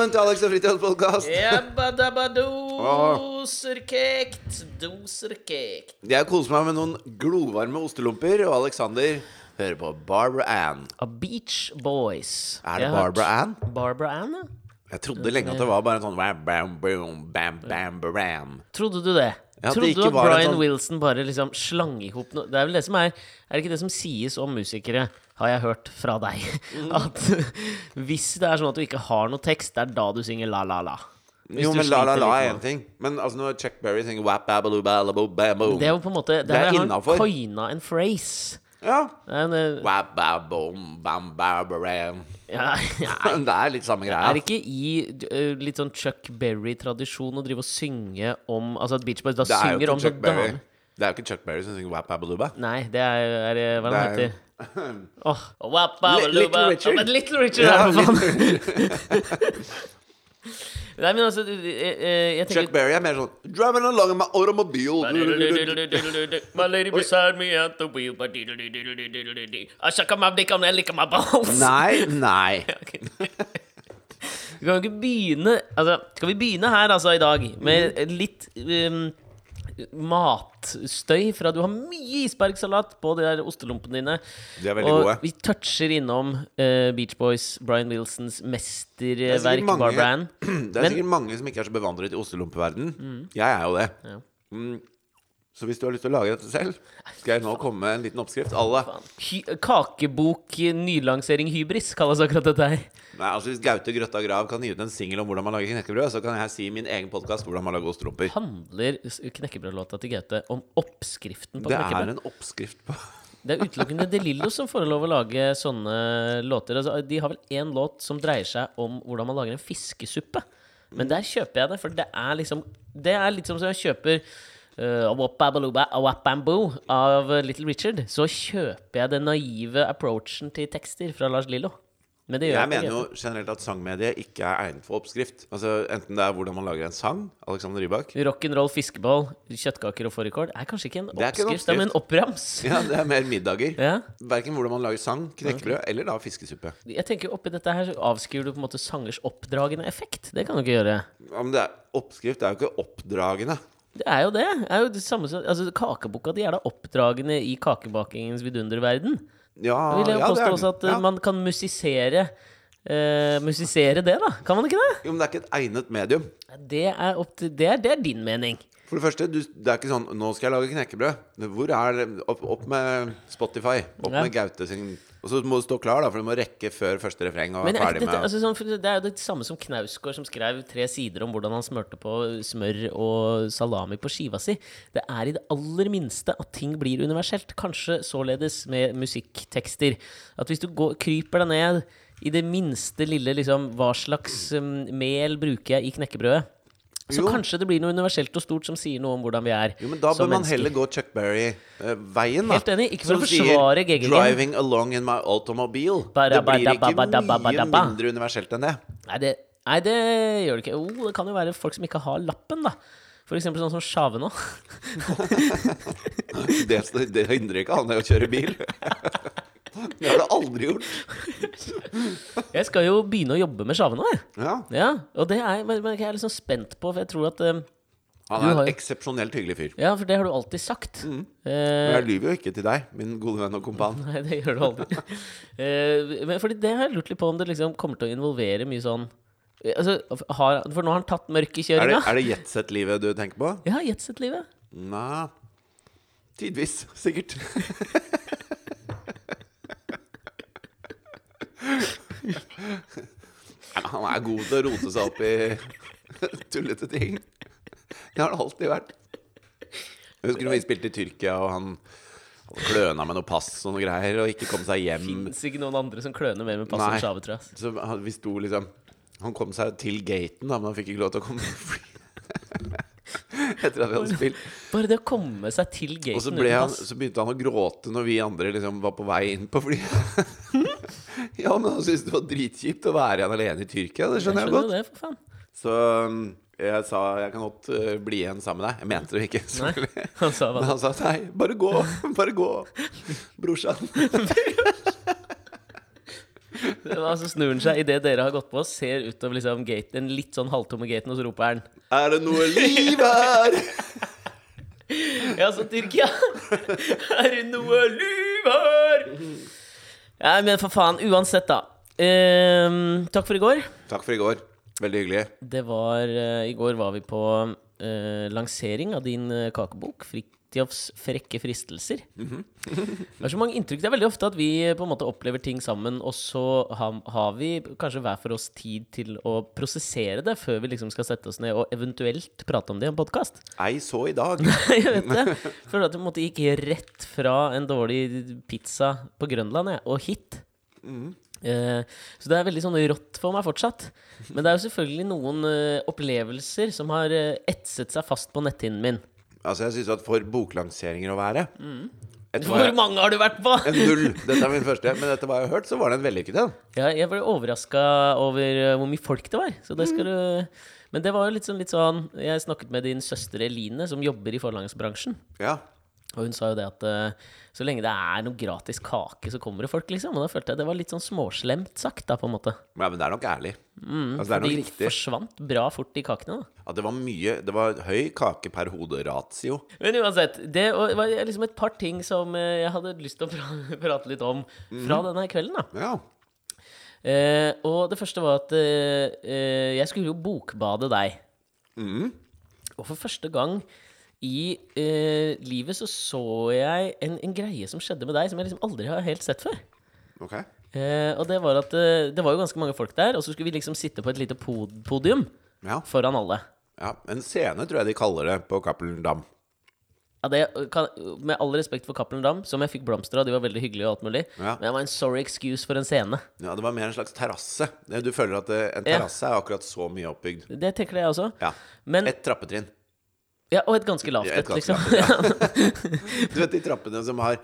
Velkommen til Alex og Fritjofs podkast. Doserkekt, doserkekt. Jeg koser meg med noen glovarme ostelomper, og Alexander hører på Barbara Ann. A Beach Boys. Er det Jeg har hørt- Barbara Ann? Barbara Ann, ja. Jeg trodde lenge at det var bare en sånn bam, bam, boom, bam, bam, bam. Trodde du det? Ja, at det Trodde ikke du at var en Brian sånn- Wilson bare liksom slang i hop noe Det er vel det som er Er det ikke det som sies om musikere, har jeg hørt fra deg? Mm. At hvis det er sånn at du ikke har noe tekst, det er da du synger la, la, la. Hvis Jo, men La La La er én ting. Men altså når Chuck Berry synger wap, babaloo, balaboo, bamboo Det er jo på en måte Det er innafor. han coina en phrase. Ja. En, uh, Wap, babom, bam, barbara. ja, ja, Det er litt samme greia. Er det ikke i uh, litt sånn Chuck Berry-tradisjon å drive og synge om Altså at Beach Boys da er synger om Chuck sånn Berry. Det er jo ikke Chuck Berry som synger wap, babalooba. Nei, det er, er hva er Det er- heter Li- Little. Richard. Men Little Richard Ja, er for faen. Nei, men altså jeg, jeg, jeg Chuck Berry er mer sånn Driving along in my automobile. My lady beside me at the wheel I suck my dick on and lick my balls Nei, nei. Vi kan jo ikke begynne Altså, skal vi begynne her altså i dag med litt um, matstøy fra Du har mye isbergsalat på de der ostelompene dine. De er veldig og gode. vi toucher innom uh, Beach Boys, Brian Wilsons er mesterverk, mange- Det er Mm. sikkert mange som ikke er så bevandret i ostelompeverden. Jeg er jo det. Ja. Mm. Så hvis du har lyst til å lage dette selv, skal jeg nå komme med en liten oppskrift. Alle. Hy kakebok nylansering hybris kalles akkurat dette her. Nei, altså Hvis Gaute Grøtta Grav kan gi ut en singel om hvordan man lager knekkebrød, så kan jeg si i min egen podkast hvordan man lager ostelomper. Handler knekkebrødlåta til Gaute om oppskriften på Det er en oppskrift på Det er utelukkende De Lillo som får lov å lage sånne låter. Altså, de har vel én låt som dreier seg om hvordan man lager en fiskesuppe. Men der kjøper jeg det, for det er liksom Det er litt som om jeg kjøper Awapambo av Little Richard. Så kjøper jeg den naive approachen til tekster fra Lars Lillo. Men det Jeg mener jo generelt at sangmediet ikke er egnet for oppskrift. Altså Enten det er hvordan man lager en sang, Alexander Rybak Rock'n'roll, fiskeball, kjøttkaker og fårikål er kanskje ikke en er ikke en oppskrift, det er en opprams. Ja, det er mer middager. Ja. Verken hvordan man lager sang, knekkebrød eller da fiskesuppe. Jeg tenker Oppi dette her så avskriver du på en måte sangers oppdragende effekt. Det kan du ikke gjøre. Ja, men det er, oppskrift er jo ikke oppdragende. Det er jo det. det er jo det samme som, altså, kakeboka di er da oppdragende i kakebakingens vidunderverden. Ja, Da vil jeg ja, påstå er også at eh, ja. man kan musisere uh, Musisere det, da. Kan man ikke det? Jo, men det er ikke et egnet medium. Det er, til, det, er, det er din mening. For det første, du, det er ikke sånn 'Nå skal jeg lage knekkebrød'. Hvor er? Opp, opp med Spotify. Opp Ja. med Gaute sin Og så må du stå klar, da, for du må rekke før første refreng. Og Men er ferdig dette, med altså, sånn, det er jo det samme som Knausgård, som skrev tre sider om hvordan han smørte på smør og salami på skiva si. Det er i det aller minste at ting blir universelt. Kanskje således med musikktekster. At hvis du går, kryper deg ned i det minste lille liksom, Hva slags um, mel bruker jeg i knekkebrødet? Så Jo. kanskje det blir noe universelt og stort som sier noe om hvordan vi er Jo, men Da bør man mennesker. heller gå Chuck Berry-veien. da Helt enig, ikke for Som å forsvare sier, 'Driving along in my automobile'. Bara, Det blir ikke mye mindre universelt enn det. Nei det, nei, det gjør det ikke. Oh, det kan jo være folk som ikke har lappen, da. For eksempel sånn som Sjave nå. Det, det hindrer ikke han i å kjøre bil. Det har du aldri gjort. Jeg skal jo begynne å jobbe med Sjave nå, jeg. Ja, Ja, og det er, men, men jeg er liksom spent på, for jeg tror at um, Han er en jo- eksepsjonelt hyggelig fyr. Ja, for det har du alltid sagt. Men Eh, jeg lyver jo ikke til deg, min gode venn og kompan. nei, det gjør du aldri. Eh, men fordi det har jeg lurt litt på om det liksom kommer til å involvere mye sånn altså, har, For nå har han tatt Er det, mørkekjøringa. er det jetset-livet du tenker på? Ja, Jetset-livet. Nei Tidvis, sikkert. Nei, Han er god til å rote seg opp i tullete ting. Det har han alltid vært. Jeg husker vi spilte i Tyrkia, og han kløna med noe pass og noe greier, og ikke kom seg hjem. Fins ikke noen andre som kløner mer med pass enn. Sjave, tror jeg. Så vi sto liksom Han kom seg til gaten, da, men han fikk ikke lov til å komme. Etter at vi hadde spilt. Bare det å komme seg til gaten Og så, uten han, pass. så begynte han å gråte når vi andre liksom var på vei inn på flyet. ja, men han syntes det var dritkjipt å være igjen alene i Tyrkia. Det skjønner jeg skjønner jeg godt. det, for faen. Så um, Jeg sa jeg kan godt uh, bli igjen sammen med deg. Jeg mente det ikke, selvfølgelig. Han sa hva Men han sa nei, bare gå, bare gå, brorsan. Og så snur han seg idet dere har gått på, ser utover liksom gate, den litt sånn halvtomme gaten, og så roper han Er det noe liv her? Ja, så Tyrkia! Er det noe liv her? Ja, men for faen. Uansett, da. Ehm, takk for i går. Takk for i går. Veldig hyggelig. Det var eh, I går var vi på eh, lansering av din eh, kakebok, 'Fridtjofs frekke fristelser'. det er så mange inntrykk. Det er veldig ofte at vi på en måte opplever ting sammen, og så har, har vi kanskje hver for oss tid til å prosessere det før vi liksom skal sette oss ned og eventuelt prate om det i en podkast. Ei så i dag. jeg vet det. For at du på en måte gikk rett fra en dårlig pizza på Grønland jeg, og hit. Eh, så det er veldig sånn rått for meg fortsatt. Men det er jo selvfølgelig noen eh, opplevelser som har eh, etset seg fast på netthinnen min. Altså, jeg syns at for boklanseringer å være mm. Hvor jeg- mange har du vært på?! En null. Dette er min første. Men etter hva jeg har hørt, så var det en vellykket en. Ja, jeg ble overraska over eh, hvor mye folk det var. Så det skal du Men det var jo litt sånn, litt sånn Jeg snakket med din søster Eline, som jobber i forlagsbransjen. Ja. Og hun sa jo det at uh, så lenge det er noe gratis kake, så kommer det folk, liksom. Og da følte jeg det var litt sånn småslemt sagt, da, på en måte. ja, men det er nok ærlig. altså, det er nok de riktig. forsvant bra fort, de kakene, da. At det var mye Det var høy kake per hode-ratio. Men uansett, det var liksom et par ting som eh, jeg hadde lyst til å pra- prate litt om fra denne kvelden, da. Ja. Uh, og det første var at uh, jeg skulle jo bokbade deg. Og for første gang i eh, livet så så jeg en, en greie som skjedde med deg, som jeg liksom aldri har helt sett før. Ok. Eh, og det var at eh, det var jo ganske mange folk der, og så skulle vi liksom sitte på et lite pod podium Ja. foran alle. ja. En scene, tror jeg de kaller det på Cappelen Dam. Ja, det, kan, med all respekt for Cappelen Dam, som jeg fikk blomster av, de var veldig hyggelige og alt mulig, Ja. men det var en sorry excuse for en scene. Ja, det var mer en slags terrasse. Du føler at det, en Ja. terrasse er akkurat så mye oppbygd. Det tenker jeg også. Ja. Men, Et trappetrinn. Ja, og et ganske lavt Ja, et liksom. Du vet de trappene som har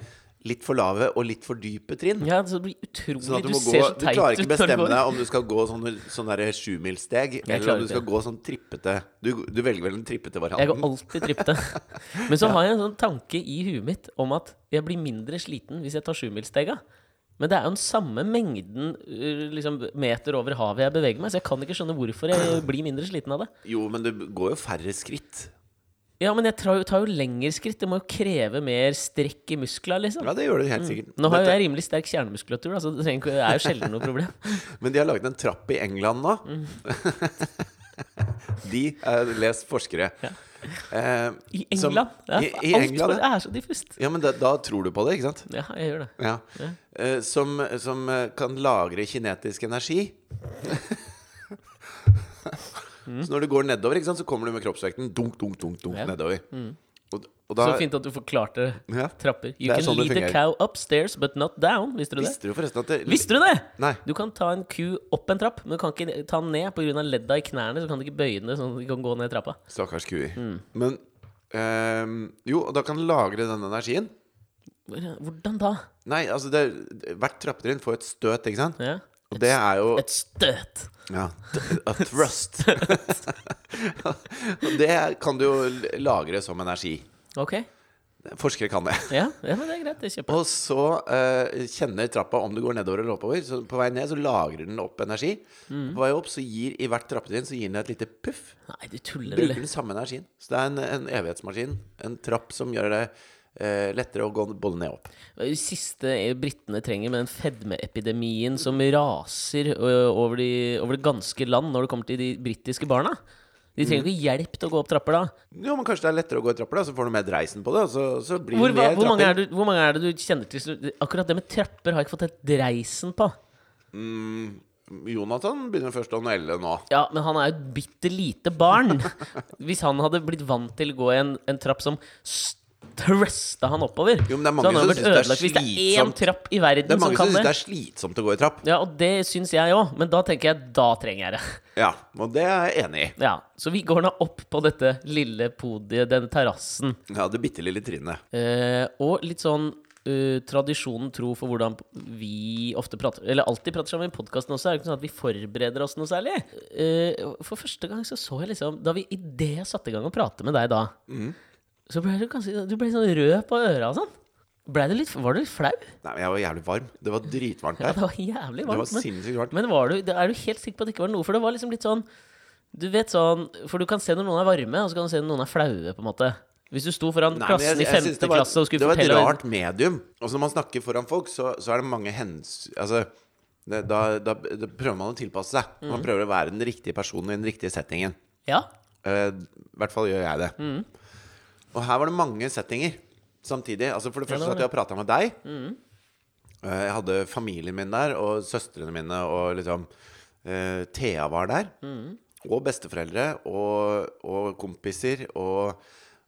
litt for lave og litt for dype trinn? Ja, så det blir utrolig Sånn du, Du ser gå, så teit ut ikke klarer ikke bestemme deg om du skal gå sånn, sånne der sjumilssteg, eller om du skal ikke. gå sånn trippete du, du velger vel den trippete Jeg går alltid trippete. Men så har jeg en sånn tanke i huet mitt om at jeg blir mindre sliten hvis jeg tar sjumilsstega. Men det er jo den samme mengden uh, liksom, meter over havet jeg beveger meg, så jeg kan ikke skjønne hvorfor jeg blir mindre sliten av det. Jo, men det går jo færre skritt. Ja, men jeg tar jo, tar jo lengre skritt. Det må jo kreve mer strekk i muskler, liksom. Ja, det gjør det helt sikkert. Nå har jo jeg rimelig sterk kjernemuskulatur, da, så det trenger det er jo sjelden noe problem. Men de har laget en trapp i England nå. Mm. de er les forskere. Eh, I England? Som, i, I England, ja. det er så diffust. ja. Men da, da tror du på det, ikke sant? Ja, jeg gjør det. Ja. Eh, som, som eh, kan lagre kinetisk energi. Så når du går nedover, sant, så kommer du med kroppsvekten dunk, dunk, dunk, dunk Ja. nedover. Og, og da Så fint at du forklarte Ja. trapper. You can sånn lead a cow upstairs, but not down. Visste du det? Visste du forresten at det Visste du det? Nei. Du kan ta en ku opp en trapp, men du kan ikke ta den ned pga. ledda i knærne. Så kan du ikke bøye den sånn at du kan gå ned trappa. Stakkars kuer. Mm. Men um, Jo, og da kan den lagre den energien. Hvordan da? Nei, altså det, Hvert trappetrinn får et støt, ikke sant? Ja. Og det er jo Et støt. Ja, a thrust. Og det kan du jo lagre som energi. Ok. Forskere kan det. Ja, ja det er greit. Det er. Og så eh, kjenner trappa om du går nedover eller oppover. Så på vei ned så lagrer den opp energi. Mm. På vei opp så gir i hvert trappetrinn så gir den et lite puff. Nei, du tuller, Bruker eller? den samme energien. Så det er en, en evighetsmaskin. En trapp som gjør det lettere å gå både ned og opp. Det siste britene trenger med den fedmeepidemien som raser over, de, over det ganske land når det kommer til de britiske barna. De trenger ikke hjelp til å gå opp trapper da. Jo, men kanskje det er lettere å gå i trapper, da, så får du mer dreisen på det. Så, så blir Hvor, det mer hvor, mange er det, hvor mange er det du kjenner til? Akkurat det med trapper har jeg ikke fått et dreisen på. Mm, Jonathan begynner først å nelle nå. Ja, men han er jo et bitte lite barn. Hvis han hadde blitt vant til å gå i en, en trapp som trusta han oppover, Jo, men det er mange så han som vært ødelagt. Hvis det er én trapp i verden som kan Det Det er mange som syns det er slitsomt å gå i trapp. Ja, og det syns jeg òg, men da tenker jeg da trenger jeg det. Ja, og det er jeg enig i. Ja, Så vi går nå opp på dette lille podiet, den terrassen. Ja, det bitte lille trinnet. Eh, og litt sånn Uh, tradisjonen tro for hvordan vi ofte prater Eller alltid prater sammen i podkasten også, er det ikke sånn at vi forbereder oss noe særlig. Uh, for første gang så så jeg liksom Da vi idet satte i gang å prate med deg da, så ble du ganske Du ble sånn rød på øra og sånn. Ble du litt, var du litt flau? Nei, men jeg var jævlig varm. Det var dritvarmt Ja, det var jævlig Det var varmt. Sinnssykt varmt. men var du, er du helt sikker på at det ikke var noe? For det var liksom litt sånn Du vet sånn For du kan se når noen er varme, og så kan du se når noen er flaue, på en måte. Hvis du sto foran Nei, klassen jeg- i jeg i femte var- klasse og skulle Det var et fortelle rart medium. Og når man snakker foran folk, så, så er det mange hens... Altså, det, da, da, da prøver man å tilpasse seg. Mm. Man prøver å være den riktige personen i den riktige settingen. Ja. Uh, I hvert fall gjør jeg det. Mm. Og her var det mange settinger samtidig. Altså For det første det var at jeg har prata med deg. Mm. Eh, Jeg hadde familien min der, og søstrene mine, og liksom uh, Thea var der. Mm. Og besteforeldre, og, og kompiser. Og,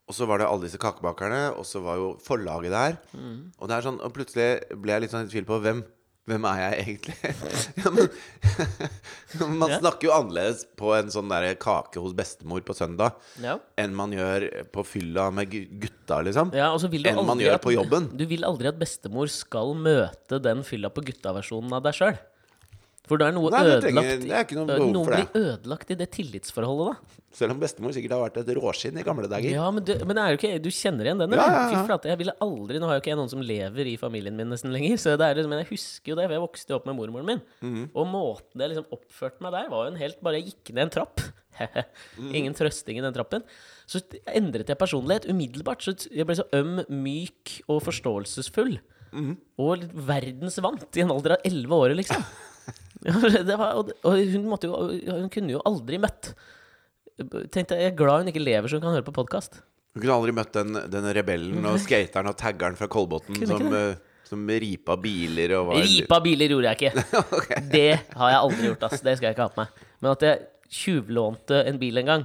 og så var det alle disse kakebakerne, og så var jo forlaget der. Mm. Og, det er sånn, og plutselig ble jeg litt sånn i tvil på hvem hvem er jeg egentlig? ja, men, man snakker jo annerledes på en sånn der kake hos bestemor på søndag ja. enn man gjør på fylla med gu- gutta, liksom. Ja, Enn man gjør at- på jobben. Du vil aldri at bestemor skal møte den fylla på gutta-versjonen av deg sjøl. For da er noe Nei, det trenger- det er ikke noe behov Noen for det. blir ødelagt i det tillitsforholdet, da. Selv om bestemor sikkert har vært et råskinn i gamle dager. Ja, men, du, men det er jo ikke, du kjenner igjen den, Ja, eller? ja, ja. Fy flate, jeg ville aldri Nå har jo ikke jeg noen som lever i familien min nesten lenger, så det er liksom, men jeg husker jo det, for jeg vokste jo opp med mormoren min. Mhm. Og måten jeg liksom oppførte meg der, var jo en helt Bare jeg gikk ned en trapp. Mhm. Ingen trøsting i den trappen. Så endret jeg personlighet umiddelbart. Så jeg ble så øm, myk og forståelsesfull. Mhm. Og verdensvant i en alder av elleve år, liksom. Var, og, og hun, jo, hun kunne jo aldri møtt Tenkte jeg, er glad hun ikke lever så hun kan høre på podkast. Hun kunne aldri møtt den, den rebellen og skateren og taggeren fra Kolbotn som, eh, som ripa biler og var Ripa biler gjorde jeg ikke. Det har jeg aldri gjort, ass. Det skal jeg ikke ha på meg. Men at jeg tjuvlånte en bil en gang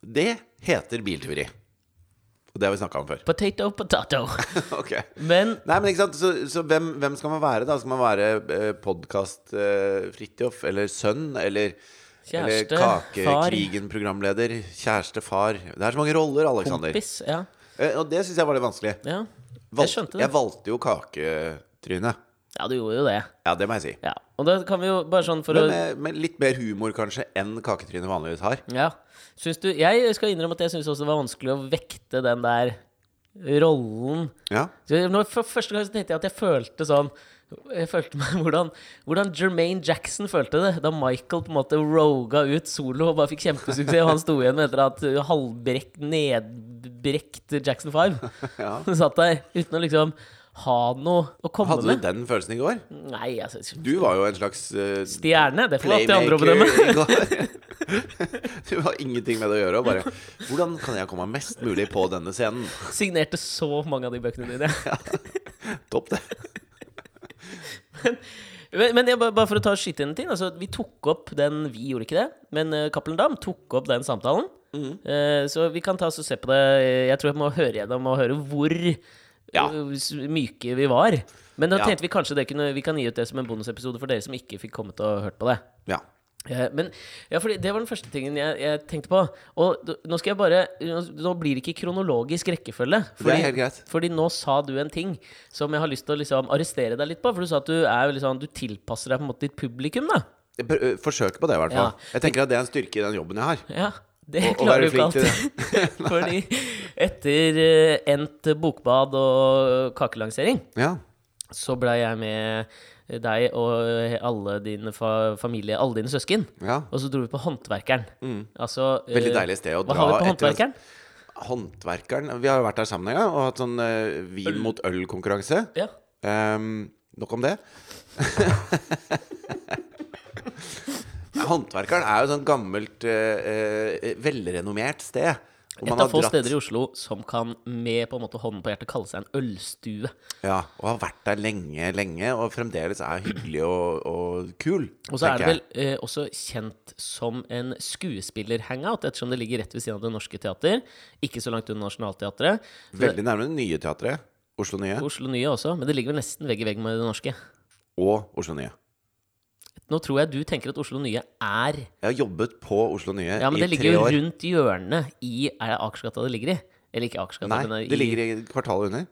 Det heter biltyveri. Og det har vi snakka om før. Potato, potato. ok Men Nei, men ikke sant, Så, så hvem, hvem skal man være, da? Skal man være eh, podkast-Fridtjof? eller sønn? Eller, Kjæreste, eller far. Kakekrigen-programleder? Kjæreste, far Det er så mange roller, Alexander. kompis. Ja. Eh, og det syns jeg var litt vanskelig. ja. Jeg skjønte det. Jeg valgte jo kaketryne. Ja, du gjorde jo det. Ja, det må jeg si. Ja. Og da kan vi jo bare sånn for Men å med, litt mer humor kanskje enn kaketryne vanligvis har. Ja. Syns du Jeg skal innrømme at jeg syns også det var vanskelig å vekte den der rollen. Ja, når, For første gang så tenkte jeg at jeg følte sånn Jeg følte meg hvordan, hvordan Jermaine Jackson følte det da Michael på en måte roga ut solo og bare fikk kjempesuksess, og han sto igjen etter at uh, halvbrekt, nedbrekt Jackson 5 ja. Satt der uten å liksom ha noe å komme Hadde du den følelsen i går? Nei, altså Du var jo en slags uh, Stjerne. Det får alltid andre å bedømme. Du har ingenting med det å gjøre. og Bare Hvordan kan jeg komme mest mulig på denne scenen? Signerte så mange av de bøkene dine. ja, Topp, det. Men, men jeg, bare for å ta skyte inn en ting altså, Vi tok opp den Vi gjorde ikke det, men uh, Cappelen Dam tok opp den samtalen. Mm. Uh, så vi kan ta oss og se på det. Jeg tror jeg må høre gjennom og høre hvor Ja. uh, myke vi var. Men da tenkte vi kanskje det kunne, vi kan gi ut det som en bonusepisode for dere som ikke fikk kommet og hørt på det. Ja. Eh, Men ja, fordi Det var den første tingen jeg, jeg tenkte på. Og nå skal jeg bare Nå blir det ikke kronologisk rekkefølge. Det er helt greit. fordi nå sa du en ting som jeg har lyst til å liksom arrestere deg litt på. For du sa at du er liksom Du tilpasser deg på en måte ditt publikum, da. Jeg Forsøker på det, i hvert fall. Ja. Jeg tenker at det er en styrke i den jobben jeg har. Ja, det klarer du ikke alltid. Fordi etter eh, endt bokbad og kakelansering, Ja. så blei jeg med deg og alle dine fa familie, alle dine søsken. ja. Og så dro vi på Håndverkeren. Altså, eh, Veldig deilig sted å Hva dra har vi på etter Håndverkeren? Håndverkeren Vi har jo vært der sammen en gang og hatt sånn uh, vin mot øl-konkurranse. Ja. Um, nok om det. Håndverkeren er jo et sånn gammelt, eh, eh, velrenommert sted. Et av få dratt- steder i Oslo som kan med på en måte hånden på hjertet kalle seg en ølstue. Ja, og har vært der lenge, lenge, og fremdeles er hyggelig og, og kul. Og så er det vel eh, også kjent som en skuespiller-hangout, ettersom det ligger rett ved siden av Det Norske Teater. Ikke så langt unna Nationaltheatret. Veldig nærme det nye teatret. Oslo Nye. Oslo Nye også, men det ligger vel nesten vegg i vegg med Det Norske. Og Oslo Nye. Nå tror jeg du tenker at Oslo Nye er Jeg har jobbet på Oslo Nye Ja, men det ligger jo rundt hjørnet i Er det Akersgata det ligger i? Eller ikke Akersgata, Nei, men det ligger i kvartalet under.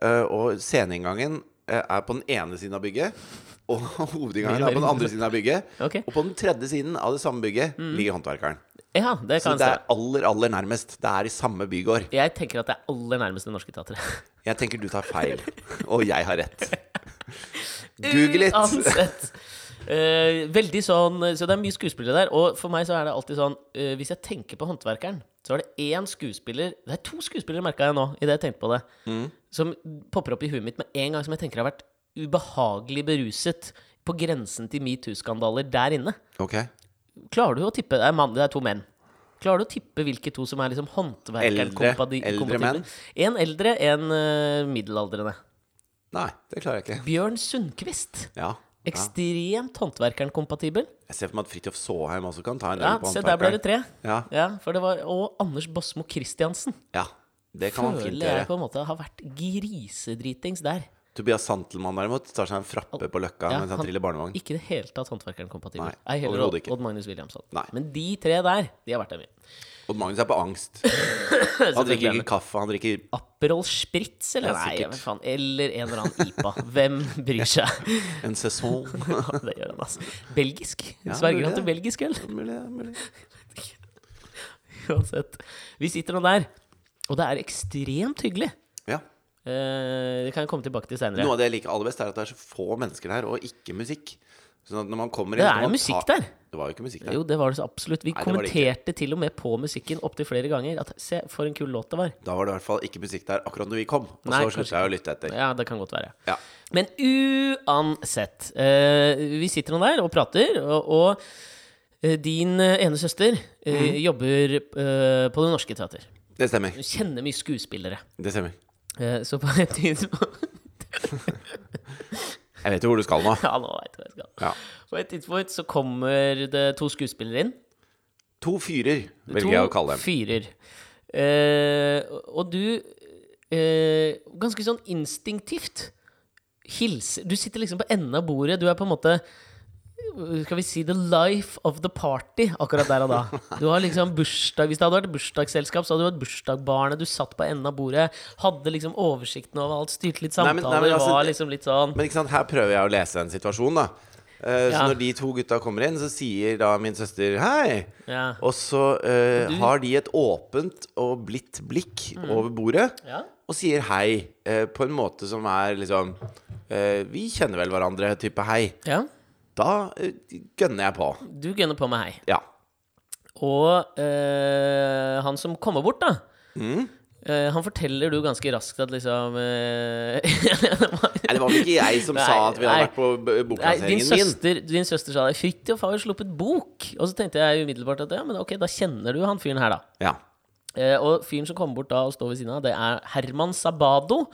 Uh, og sceneinngangen uh, er på den ene siden av bygget. Og hovedinngangen er på den andre siden av bygget. Okay. Og på den tredje siden av det samme bygget ligger håndverkeren. Ja, det Så det er aller, aller nærmest. Det er i samme bygård. Jeg tenker at det er aller nærmest Det Norske Teatret. Jeg tenker du tar feil, og jeg har rett. Google it! Uansett. Eh, veldig sånn Så det er mye skuespillere der. Og for meg så er det alltid sånn uh, Hvis jeg tenker på Håndverkeren, så er det én skuespiller Det er to skuespillere, merka jeg nå, idet jeg tenkte på det, Mm. som popper opp i huet mitt med en gang som jeg tenker har vært ubehagelig beruset på grensen til metoo-skandaler der inne. Ok. Klarer du å tippe Det er, mann, det er to menn. Klarer du å tippe hvilke to som er liksom håndverkeren? Eldre- eldre menn? En eldre, en uh, middelaldrende. Nei, det klarer jeg ikke. Bjørn Sundquist. Ja. Ekstremt håndverkeren-kompatibel. Jeg ser for meg at Fridtjof Saaheim også kan ta en Ja, del på se, der ble det tre. Ja. Ja, for det var Og Anders Bosmo Christiansen. ja. Det kan man fint Føler jeg på en måte har vært grisedritings der. Tobias Santelmann derimot tar seg en frappe på Løkka Ja, mens han han- triller barnevogn. Ikke i det hele tatt håndverkeren-kompatibel. Nei, Ei heller. Odd Magnus Williamson. Nei. Men de tre der, de har vært der mye. Odd Magnus er på angst. Han drikker ikke kaffe, han drikker Aperol Spritz, eller? Ja, Nei, jeg faen. Eller en eller annen IPA. Hvem bryr seg? en sesong. Det gjør han, altså. Belgisk. Ja, Sverger han til belgisk øl? mulig, mulig. Uansett. Vi sitter nå der, og det er ekstremt hyggelig. Ja. Eh, det kan jeg komme tilbake til seinere. Noe av det jeg liker aller best, er at det er så få mennesker der, og ikke musikk. Sånn at når man kommer Det inn så er jo musikk ta- der. Det var jo ikke musikk der. Jo, det var det så absolutt. Vi Nei, det det kommenterte til og med på musikken opptil flere ganger. At se, for en kul låt det var. Da var det i hvert fall ikke musikk der akkurat når vi kom. Og Nei, så slutta jeg å lytte etter. Ja, det kan godt være. Ja. Men uansett. Uh, vi sitter nå der og prater, og, og eh, din eh, ene søster mm. Jobber på Det Norske Teater. Det stemmer. Hun kjenner mye skuespillere. Det stemmer. Så på et tidspunkt Jeg vet jo hvor du skal nå. Ja, nå vet jeg hvor jeg skal. Ja. På et tidspunkt så kommer det to skuespillere inn. To fyrer, velger to jeg å kalle dem. fyrer. Eh, og du eh, Ganske sånn instinktivt hilser Du sitter liksom på enden av bordet. Du er på en måte skal vi si the life of the party akkurat der og da. Du har liksom bursdag Hvis det hadde vært bursdagsselskap, så hadde du hatt bursdagsbarnet. Du satt på enden av bordet, hadde liksom oversikten over alt, styrte litt Nei, samtaler, men- nei, men altså, var liksom litt sånn Men ikke sant, her prøver jeg å lese en situasjon, da. Uh, Ja. Så når de to gutta kommer inn, så sier da min søster hei. Ja. Og så uh, du- har de et åpent og blidt blikk over bordet Ja. og sier hei uh, på en måte som er liksom Vi kjenner vel hverandre, type hei. ja. Da eh, gønner jeg på. Du gønner på med hei. Ja. Og øh, han som kommer bort, da Mm. eh, Han forteller du ganske raskt at liksom Nei, det var vel ikke jeg som Nei, sa at vi hadde nei. vært på bokplasseringen din søster, din søster sa det. 'Fridtjof har jo sluppet bok'. Og så tenkte jeg umiddelbart at ja, men ok, da kjenner du han fyren her, da. Ja. Eh, og fyren som kommer bort da og står ved siden av, det er Herman Sabado.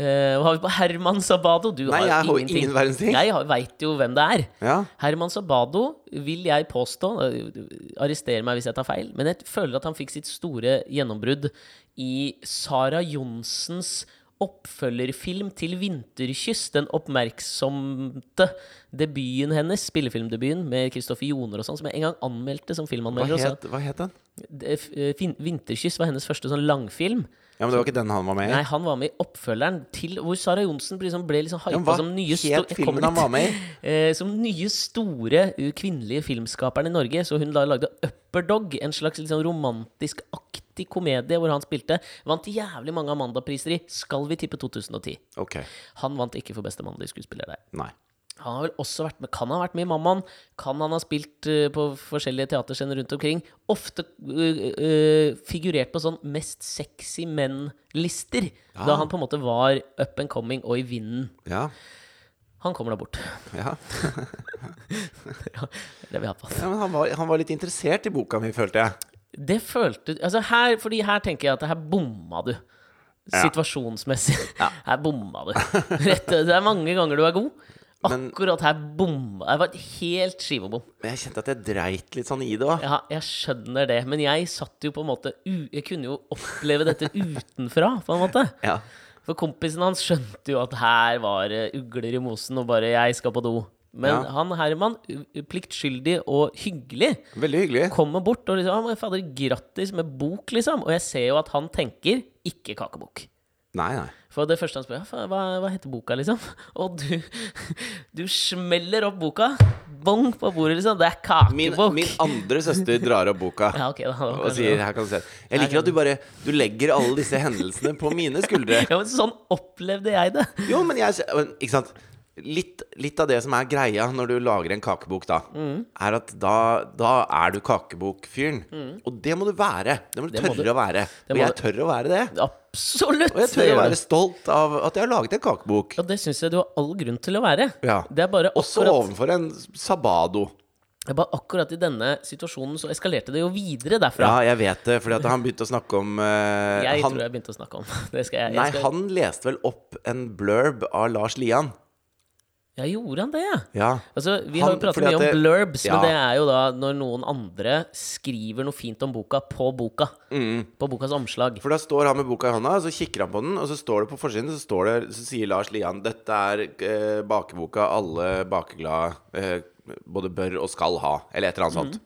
Eh, hva har vi på Herman Sabado? Du Nei, har jeg har ingenting. ingen verdens ting. Jeg veit jo hvem det er. ja. Herman Sabado vil jeg påstå øh, Arrester meg hvis jeg tar feil, men jeg føler at han fikk sitt store gjennombrudd i Sara Johnsens oppfølgerfilm til 'Vinterkyss'. Den oppmerksomte debuten hennes, spillefilmdebuten med Kristoffer Joner og sånn, som jeg en gang anmeldte som filmanmelder. Hva het, hva het den? Vin- 'Vinterkyss' var hennes første sånn langfilm. Ja, men Det var ikke den han var med i? Nei, han var med i oppfølgeren til hvor Sara Johnsen liksom, ble liksom Ja, hypa hva som nye het filmen han var med i? Eh, som nye store kvinnelige filmskaperen i Norge. Så hun da lagde Upperdog, en slags liksom sånn romantisk-aktig komedie hvor han spilte. Vant jævlig mange Amanda-priser i Skal vi tippe 2010. Ok. Han vant ikke for beste mannlige skuespiller der. Nei. Han har vel også vært med Kan han ha vært med i Mammaen? Kan han ha spilt uh, på forskjellige teaterscener rundt omkring? Ofte uh, uh, figurert på sånn Mest sexy menn-lister. Da Ah. han på en måte var up and coming og i vinden. Ja. Han kommer da bort. ja. Det vil jeg på. ja men han var, han var litt interessert i boka mi, følte jeg. Det følte Altså her, fordi her tenker jeg at her bomma du. Ja. Situasjonsmessig. Her bomma du. Rett, det er mange ganger du er god. Men- Akkurat her bomma Det var helt skivebom. Men jeg kjente at jeg dreit litt sånn i det òg. Ja, jeg skjønner det, men jeg satt jo på en måte Jeg kunne jo oppleve dette utenfra, på en måte. Ja. For kompisen hans skjønte jo at her var det ugler i mosen, og bare 'jeg skal på do'. Men Ja. han Herman, pliktskyldig og hyggelig, Veldig hyggelig. kommer bort og liksom 'Fader, grattis med bok', liksom. Og jeg ser jo at han tenker 'ikke kakebok'. Nei, nei. For det første han spør, ja, hva, hva heter boka, liksom? Og du, du smeller opp boka, bong på bordet, liksom. Det er kakebok. min andre søster drar opp boka Ja, okay, da og sier her kan du se. Jeg liker at du bare Du legger alle disse hendelsene på mine skuldre. Ja, men sånn opplevde jeg det. Jo, men jeg Ikke sant? Litt, litt av det som er greia når du lager en kakebok, da, Mm. er at da, da er du kakebokfyren. Og det må du være. Det må du det tørre må du. å være. Og jeg tør å være det. Absolutt! Og jeg tør å være stolt av at jeg har laget en kakebok. Og det syns jeg du har all grunn til å være. Ja. Det bare Også overfor en sabado. er bare akkurat i denne situasjonen så eskalerte det jo videre derfra. Ja, jeg vet det, fordi at han begynte å snakke om uh, jeg han, tror jeg begynte å snakke om det. Skal jeg, jeg Nei, skal, han leste vel opp en blurb av Lars Lian. Ja, gjorde han det, ja? Altså, vi Han- har jo pratet mye om det- blurbs, Ja. men det er jo da når noen andre skriver noe fint om boka på boka. På bokas omslag. For da står han med boka i hånda, og så kikker han på den, og så står det på forsiden så, står det, så sier Lars Lian dette er eh, bakeboka alle bakeglade eh, både bør og skal ha, eller et eller annet sånt.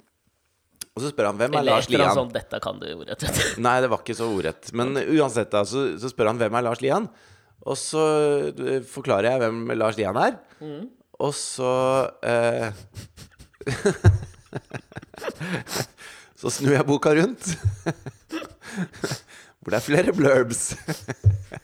Og så spør han hvem er Mm. Eller Lars Lian? sånt. Dette kan du jo rett og slett. Nei, det var ikke så ordrett. Men uansett, da, så, så spør han hvem er Lars Lian? Og så eh, forklarer jeg hvem Lars Dian er. Mm. Og så eh, Så snur jeg boka rundt, hvor det er flere blurbs.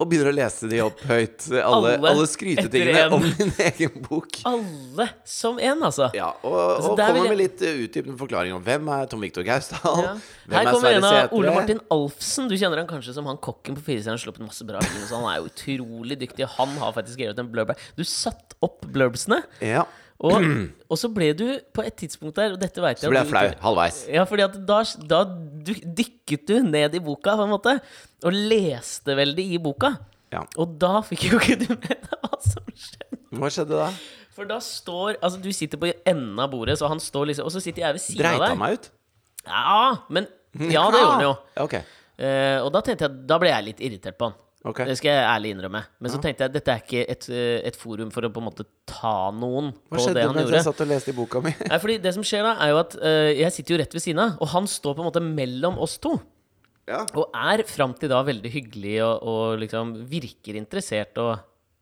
Og begynner å lese de opp høyt. Alle, Alle alle skrytetingene om min egen bok. Alle som en, altså. Ja, og, Altså, og kommer jeg- med litt uh, utdypende forklaring om hvem er Tom Viktor Gausdal. Ja. Her er kommer en av Ole Martin Alfsen. Du kjenner han kanskje som han kokken på Firestjerners Sluppet masse bra film. Han er jo utrolig dyktig. Han har faktisk skrevet en blurb. Du satt opp blurbsene, Ja. Og, og så ble du på et tidspunkt der, og dette vet jeg Så ble jeg flau halvveis. Ja, fordi at da, da dykket du ned i boka, på en måte, og leste veldig i boka. Ja. Og da fikk jo ikke du med deg hva som skjedde. Hva skjedde da? For da står Altså, du sitter på enden av bordet, så han står liksom Og så sitter jeg ved siden Dreit av deg. Dreit han meg ut? Ja, men Ja, det gjorde han jo. Okay. Ok. Eh, og da tenkte jeg Da ble jeg litt irritert på han. Ok. Det skal jeg ærlig innrømme. Men så tenkte jeg dette er ikke et, eh, et forum for å på en måte ta noen Hva på det skjedde mens jeg satt og leste i boka mi? Nei, fordi det som skjer da, er jo at uh, jeg sitter jo rett ved siden av, og han står på en måte mellom oss to. Ja. Og er fram til da veldig hyggelig og, og liksom virker interessert og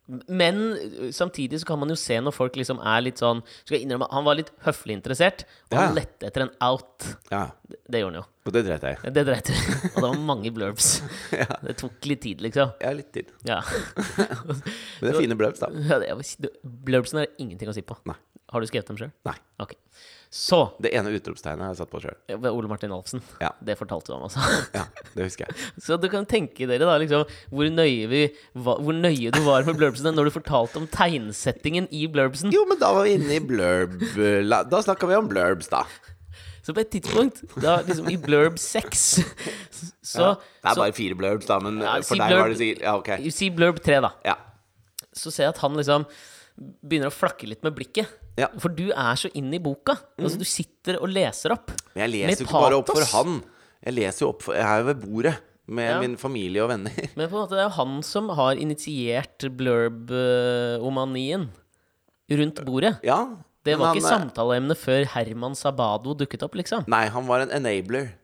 Men uh, samtidig så kan man jo se når folk liksom er litt sånn Skal jeg innrømme, Han var litt høflig interessert, og Ja. han lette etter en out. ja. Det, det gjorde han jo. Og det dreit jeg i. Det dreit du. Og det var mange blurbs. ja. Det tok litt tid, liksom. Ja, litt tid. Ja. Men det er fine blurbs, da. Ja, det Blurbsene er ingenting å si på. Nei. Har du skrevet dem sjøl? Nei. Ok. Så Det ene utropstegnet har jeg satt på sjøl. Ole Martin Alfsen. Ja. Det fortalte du om, altså. Ja, det husker jeg. Så du kan tenke dere da liksom hvor nøye, vi, hva, hvor nøye du var med blurbsene når du fortalte om tegnsettingen i blurbsen. Jo, men da var vi inne i blurb Da snakka vi om blurbs, da. Så på et tidspunkt, da liksom i blurb 6 Så, Ja. Det er så bare fire blurbs, da, men Ja, for si deg blurb- var det sikkert Ja, ok. Si blurb 3, da. Ja. Så ser jeg at han liksom begynner å flakke litt med blikket. Ja. For du er så inn i boka. Altså Du sitter og leser opp. Men jeg leser jo ikke bare opp for han. Jeg leser jo opp for Jeg er jo ved bordet med Ja. min familie og venner. Men på en måte det er jo han som har initiert blurb-omanien rundt bordet. Ja. Det var han, ikke samtaleemne før Herman Sabado dukket opp, liksom. Nei, han var en enabler.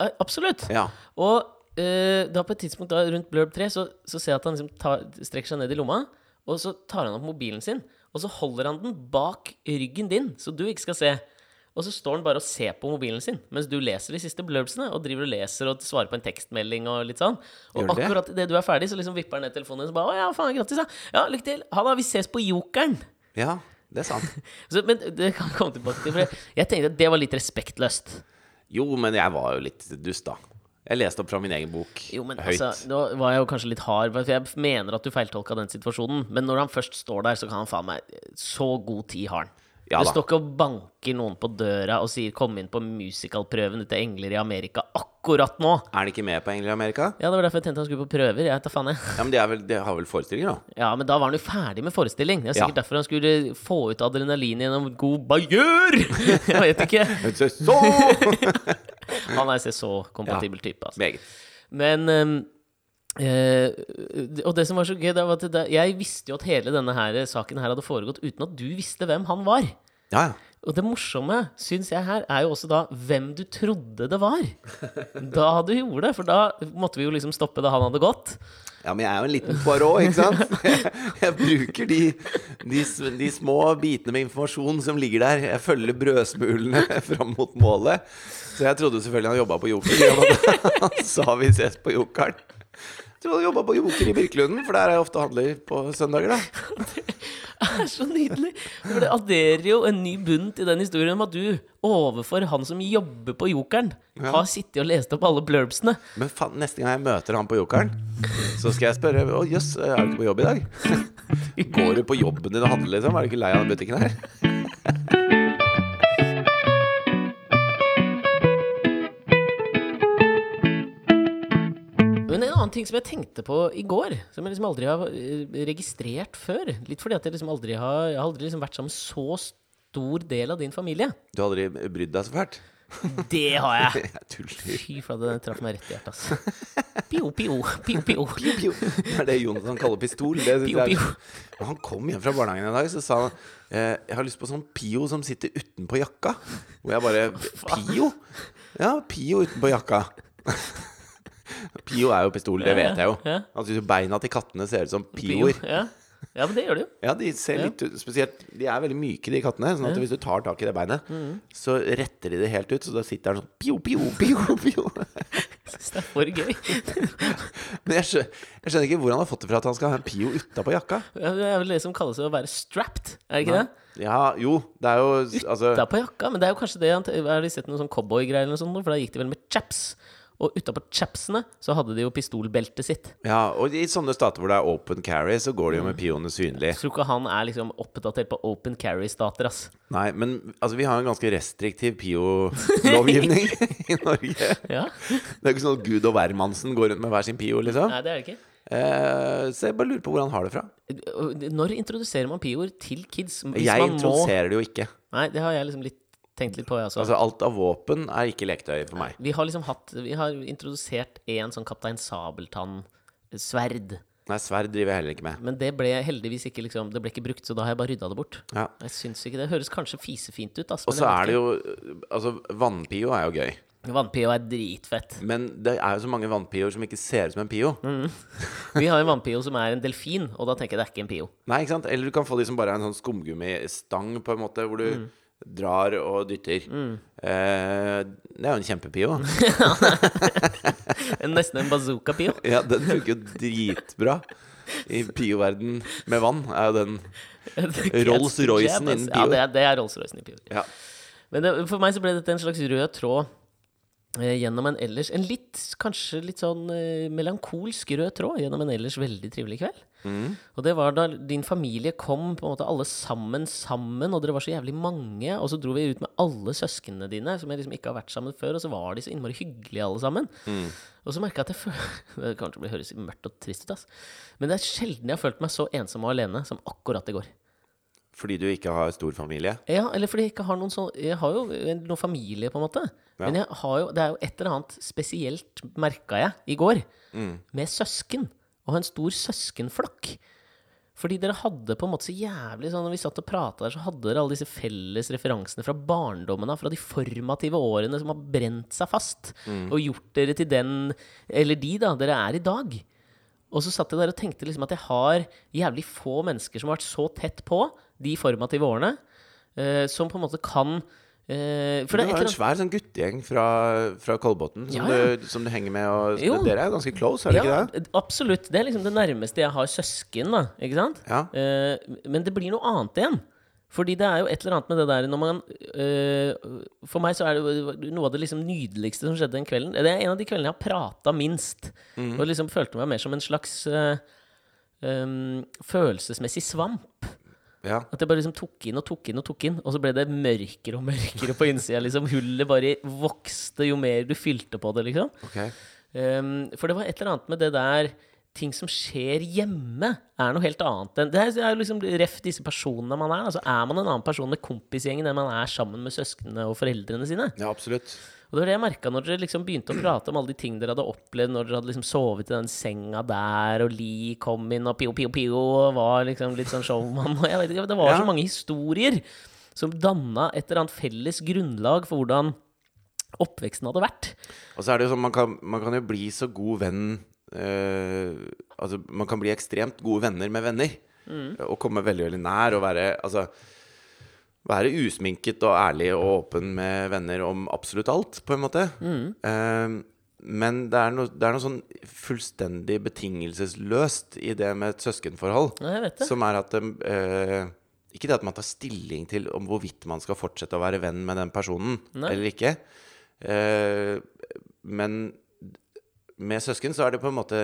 Eh, Absolutt. Ja. Og uh, da på et tidspunkt da, rundt Blurb 3 så, så ser jeg at han liksom tar, strekker seg ned i lomma, og så tar han opp mobilen sin, og så holder han den bak ryggen din, så du ikke skal se. Og så står han bare og ser på mobilen sin mens du leser de siste blurbsene, og driver og leser og svarer på en tekstmelding og litt sånn. Og Gjør akkurat idet du er ferdig, så liksom vipper han ned telefonen din, og bare Å ja, faen, grattis, da. Ja, lykke til. Ha det, vi ses på Jokeren. Ja, det er sant. Så, men det kan komme tilbake til, for jeg tenkte at det var litt respektløst. Jo, men jeg var jo litt dust, da. Jeg leste opp fra min egen bok Jo, men høyt. altså, Nå var jeg jo kanskje litt hard, for jeg mener at du feiltolka den situasjonen. Men når han først står der, så kan han faen meg Så god tid har han. Ja du står ikke og banker noen på døra og sier 'kom inn på musicalprøven til Engler i Amerika' akkurat nå! Er han ikke med på Engler i Amerika? Ja, det var derfor jeg tenkte han skulle på prøver. Jeg vet faen, jeg. Ja, men de, er vel, de har vel forestillinger, da? Ja, men da var han jo ferdig med forestilling. Det er sikkert Ja. derfor han skulle få ut adrenalin gjennom god bajør! Jeg vet ikke. Han er så-kompatibel type, altså. Meget. Men ehm, eh, Og det som var så gøy, det var at det, jeg visste jo at hele denne her saken her hadde foregått uten at du visste hvem han var. Ja, ja. Og det morsomme, syns jeg her, er jo også da hvem du trodde det var. Da du gjorde det. For da måtte vi jo liksom stoppe da han hadde gått. Ja, men jeg er jo en liten Poirot, ikke sant? Jeg, jeg bruker de, de, de små bitene med informasjon som ligger der. Jeg følger brødsmulene fram mot målet. Så jeg trodde selvfølgelig han jobba på Jokeren. Han sa vi ses på Jokeren. Jeg du han jobba på Joker i Birkelunden, for der er jeg ofte handler på søndager, da. Det er så nydelig! For det adderer jo en ny bunn til den historien om at du overfor han som jobber på Jokeren, har sittet og lest opp alle blurbsene. Men faen, neste gang jeg møter han på Jokeren, så skal jeg spørre Å jøss, er du ikke på jobb i dag? Går du på jobben din og handler, liksom? Er du ikke lei av den butikken her? Men en annen ting som jeg tenkte på i går, som jeg liksom aldri har eh, registrert før Litt fordi at jeg liksom aldri har Jeg har aldri liksom vært sammen med så stor del av din familie. Du har aldri brydd deg så fælt? Det har jeg! Jeg. Fy flate, den traff meg rett i hjertet, altså. Pio, pio, pio, pio. Pio. Det er det Jonathan kaller pistol. Det Pio, pio. er... Han kom hjem fra barnehagen en dag, så sa han eh, Jeg har lyst på sånn Pio som sitter utenpå jakka. Hvor jeg bare Pio? Ja, Pio utenpå jakka. Pio er jo pistol, det vet jeg jo. Syns jo beina til kattene ser ut som Pio. pioer. Ja. ja, men det gjør de jo. Ja, de ser litt ut Spesielt De er veldig myke, de kattene. Sånn at hvis du tar tak i det beinet, så retter de det helt ut. Så da sitter den sånn pio, pio, pio, pio. Jeg synes det er for gøy. Men jeg skjønner, jeg skjønner ikke hvor han har fått det fra at han skal ha en pio utapå jakka. Ja, Det er vel det som kalles å være strapped, er det ikke det? Ja, jo, det er jo altså er jakka, men det er jo kanskje det han Har de sett noen sånn cowboygreier eller noe sånt? For da gikk de vel med chaps. Og utapå chapsene så hadde de jo pistolbeltet sitt. Ja, og i sånne stater hvor det er open carry, så går det jo med pioene synlig. Jeg tror ikke han er liksom oppdatert på open carry-stater, ass. Nei, men altså, vi har en ganske restriktiv pio-lovgivning i Norge. Ja? Det er ikke sånn at Gud og hvermannsen går rundt med hver sin pio, liksom. Nei, det er det ikke. Eh, så jeg bare lurer på hvor han har det fra. Når introduserer man pioer til kids? Hvis Jeg man må introduserer det jo ikke. Nei, det har jeg liksom litt tenkt litt på, også. Altså, alt av våpen er ikke leketøy for meg. Vi har liksom hatt Vi har introdusert en sånn Kaptein Sabeltann-sverd. Nei, sverd driver jeg heller ikke med. Men det ble heldigvis ikke liksom Det ble ikke brukt, så da har jeg bare rydda det bort. Ja. Jeg syns ikke det høres kanskje fisefint ut, altså, Og så er det jo Altså, vannpio er jo gøy. Vannpio er dritfett. Men det er jo så mange vannpioer som ikke ser ut som en pio. Vi har en vannpio som er en delfin, og da tenker jeg det er ikke en pio. Nei, ikke sant? Eller du kan få de som bare er en sånn skumgummistang, på en måte, hvor du drar og dytter. Eh, det er jo en kjempepio. Nesten en bazooka-pio. ja, den funker jo dritbra. I pio-verden med vann er jo den Rolls-Roycen innen Ja, det er, det er Rolls-Roycen i pio. Ja. Men det, for meg så ble dette en slags rød tråd eh, gjennom en ellers En litt, kanskje litt sånn eh, melankolsk rød tråd gjennom en ellers veldig trivelig kveld. Og det var da din familie kom, på en måte alle sammen sammen, og dere var så jævlig mange, og så dro vi ut med alle søsknene dine, som jeg liksom ikke har vært sammen før, og så var de så innmari hyggelige alle sammen. Og så merka jeg at jeg føler Det kommer til å høres mørkt og trist ut, ass. Men det er sjelden jeg har følt meg så ensom og alene som akkurat i går. Fordi du ikke har stor familie. Ja, eller fordi jeg ikke har noen sånn Jeg har jo noen familie, på en måte. Men jeg har jo, det er jo et eller annet spesielt, merka jeg i går, med søsken. Å ha en stor søskenflokk. Fordi dere hadde på en måte så jævlig sånn Når vi satt og prata der, så hadde dere alle disse felles referansene fra barndommen av, fra de formative årene som har brent seg fast, og gjort dere til den, eller de, da, dere er i dag. Og så satt jeg der og tenkte liksom at jeg har jævlig få mennesker som har vært så tett på de formative årene, eh, som på en måte kan eh, For Du har en svær sånn guttegjeng fra, fra Kolbotn som, Ja, som du henger med. Og, Jo. Dere er jo ganske close, er det ja, ikke det? absolutt. Det er liksom det nærmeste jeg har søsken, da. Ikke sant? Ja. Eh, men det blir noe annet igjen. Fordi det er jo et eller annet med det der når man eh, For meg så er det noe av det liksom nydeligste som skjedde den kvelden. Det er en av de kveldene jeg har prata minst. Mm. Og liksom følte meg mer som en slags eh, em, følelsesmessig svamp. Ja. At jeg bare liksom tok inn og tok inn og tok inn, og så ble det mørkere og mørkere på innsida. Liksom. Hullet bare vokste jo mer du fylte på det, liksom. Okay. Um, for det var et eller annet med det der Ting som skjer hjemme, er noe helt annet enn Det er, jo liksom ref disse personene man er. Altså Er man en annen person med kompisgjengen enn man er sammen med søsknene og foreldrene sine? Ja, absolutt. Og det var det jeg merka når dere liksom begynte å prate om alle de ting dere hadde opplevd når dere hadde liksom sovet i den senga der, og Lee kom inn og pio, pio, pio, og var liksom litt sånn showman. Vet ikke, det var Ja. så mange historier som danna et eller annet felles grunnlag for hvordan oppveksten hadde vært. Og så er det jo sånn, man kan, man kan jo bli så god venn eh, Altså, man kan bli ekstremt gode venner med venner. Og komme veldig, veldig nær og være Altså være usminket og ærlig og åpen med venner om absolutt alt, på en måte. Eh, men det er, noe, det er noe sånn fullstendig betingelsesløst i det med et søskenforhold. Ja. Som er at eh, Ikke det at man tar stilling til om hvorvidt man skal fortsette å være venn med den personen Nei. eller ikke. Uh, men med søsken så er det på en måte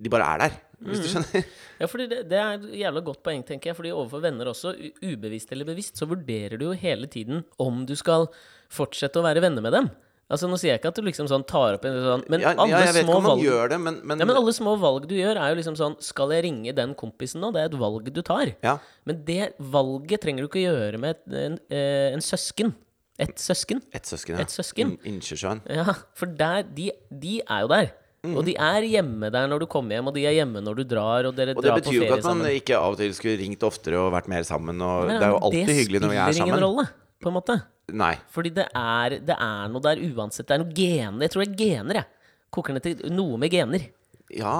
De bare er der, hvis Mm. du skjønner. Ja, fordi det, det er et jævla godt poeng, tenker jeg. Fordi overfor venner også, ubevisst eller bevisst, så vurderer du jo hele tiden om du skal fortsette å være venner med dem. Altså, nå sier jeg ikke at du liksom sånn tar opp en sånn Men Ja, alle ja, små valg det, men, men, Ja, men alle små valg du gjør, er jo liksom sånn Skal jeg ringe den kompisen nå? Det er et valg du tar. ja. Men det valget trenger du ikke gjøre med en, eh, en søsken. Et søsken. Et søsken, ja. Et søsken. In- Innsjøsjøen. Ja, for der, de, de er jo der. Mm. Og de er hjemme der når du kommer hjem, og de er hjemme når du drar, og Og det betyr jo ikke at man sammen. ikke av og til skulle ringt oftere og vært mer sammen. Og Nei, det er jo alltid hyggelig når vi er spiller ingen rolle, på en måte. Nei. Fordi det er, det er noe der uansett. Det er noe gener. Jeg tror det er gener, jeg. Koker ned til noe med gener. Ja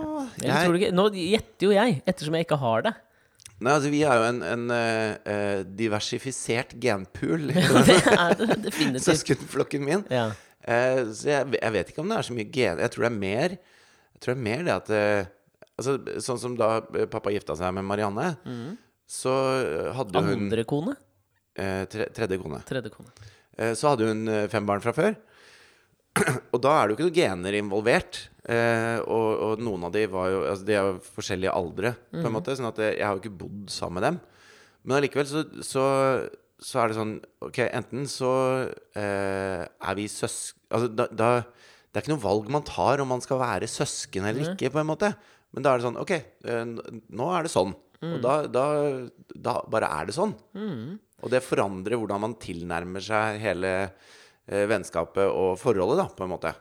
ikke? Nå gjetter jo jeg, ettersom jeg ikke har det. Nei, altså Vi er jo en, en eh, diversifisert genpool Det er det definitivt. søskenflokken min. Ja. Eh, så jeg, jeg vet ikke om det er så mye gen... Jeg tror det er mer Jeg tror det er mer det at eh, Altså, Sånn som da pappa gifta seg med Marianne, så eh, hadde hun Andre kone? eh, tre, Tredje kone. Tredje kone. Eh, så hadde hun fem barn fra før. Og da er det jo ikke noen gener involvert. Eh, og, og noen av de var jo altså De er jo forskjellige aldre, på en måte. Sånn at jeg, jeg har jo ikke bodd sammen med dem. Men allikevel så, så, så er det sånn Ok, enten så eh, er vi søsken Altså da, da Det er ikke noe valg man tar om man skal være søsken eller ikke, på en måte. Men da er det sånn Ok, eh, nå er det sånn. Og da, da, da bare er det sånn. Og det forandrer hvordan man tilnærmer seg hele eh, vennskapet og forholdet, da, på en måte.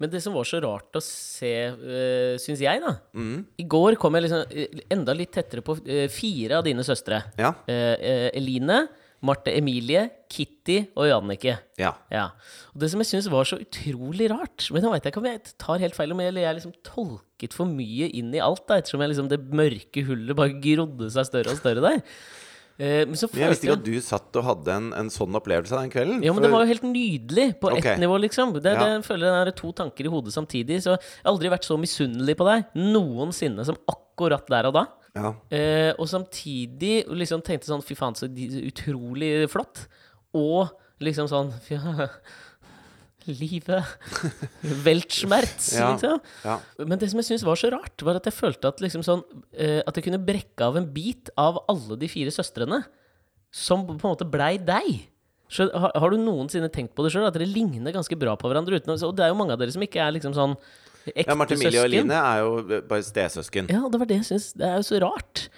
Men det som var så rart å se, uh, syns jeg, da Mm. I går kom jeg liksom eh, enda litt tettere på eh, fire av dine søstre. Ja. Eh, eh, Eline, Marte Emilie, Kitty og Jannicke. Ja. Ja. Og det som jeg syns var så utrolig rart Men nå vet jeg ikke om jeg tar helt feil, om jeg, eller jeg liksom tolket for mye inn i alt, da, ettersom jeg liksom det mørke hullet bare grodde seg større og større der. Eh, men så Men jeg visste ikke at du satt og hadde en, en sånn opplevelse den kvelden. Ja, men det var jo helt nydelig på ett okay. nivå, liksom. Det, Ja. det jeg føler det er to tanker i hodet samtidig. Så jeg har aldri vært så misunnelig på deg noensinne som akkurat der og da. Ja. Eh, og samtidig liksom tenkte sånn Fy faen, så utrolig flott. Og liksom sånn Fy Livet. Weltschmerz, Ja. liksom. ja. Men det som jeg syntes var så rart, var at jeg følte at liksom sånn eh, At jeg kunne brekke av en bit av alle de fire søstrene, som på en måte blei deg. Så har, har du noensinne tenkt på det sjøl, at dere ligner ganske bra på hverandre? Uten, og det er jo mange av dere som ikke er liksom sånn ekte ja Marte Emilie og. Eline er jo bare stesøsken. Ja, det var det jeg syns. Det er jo så rart.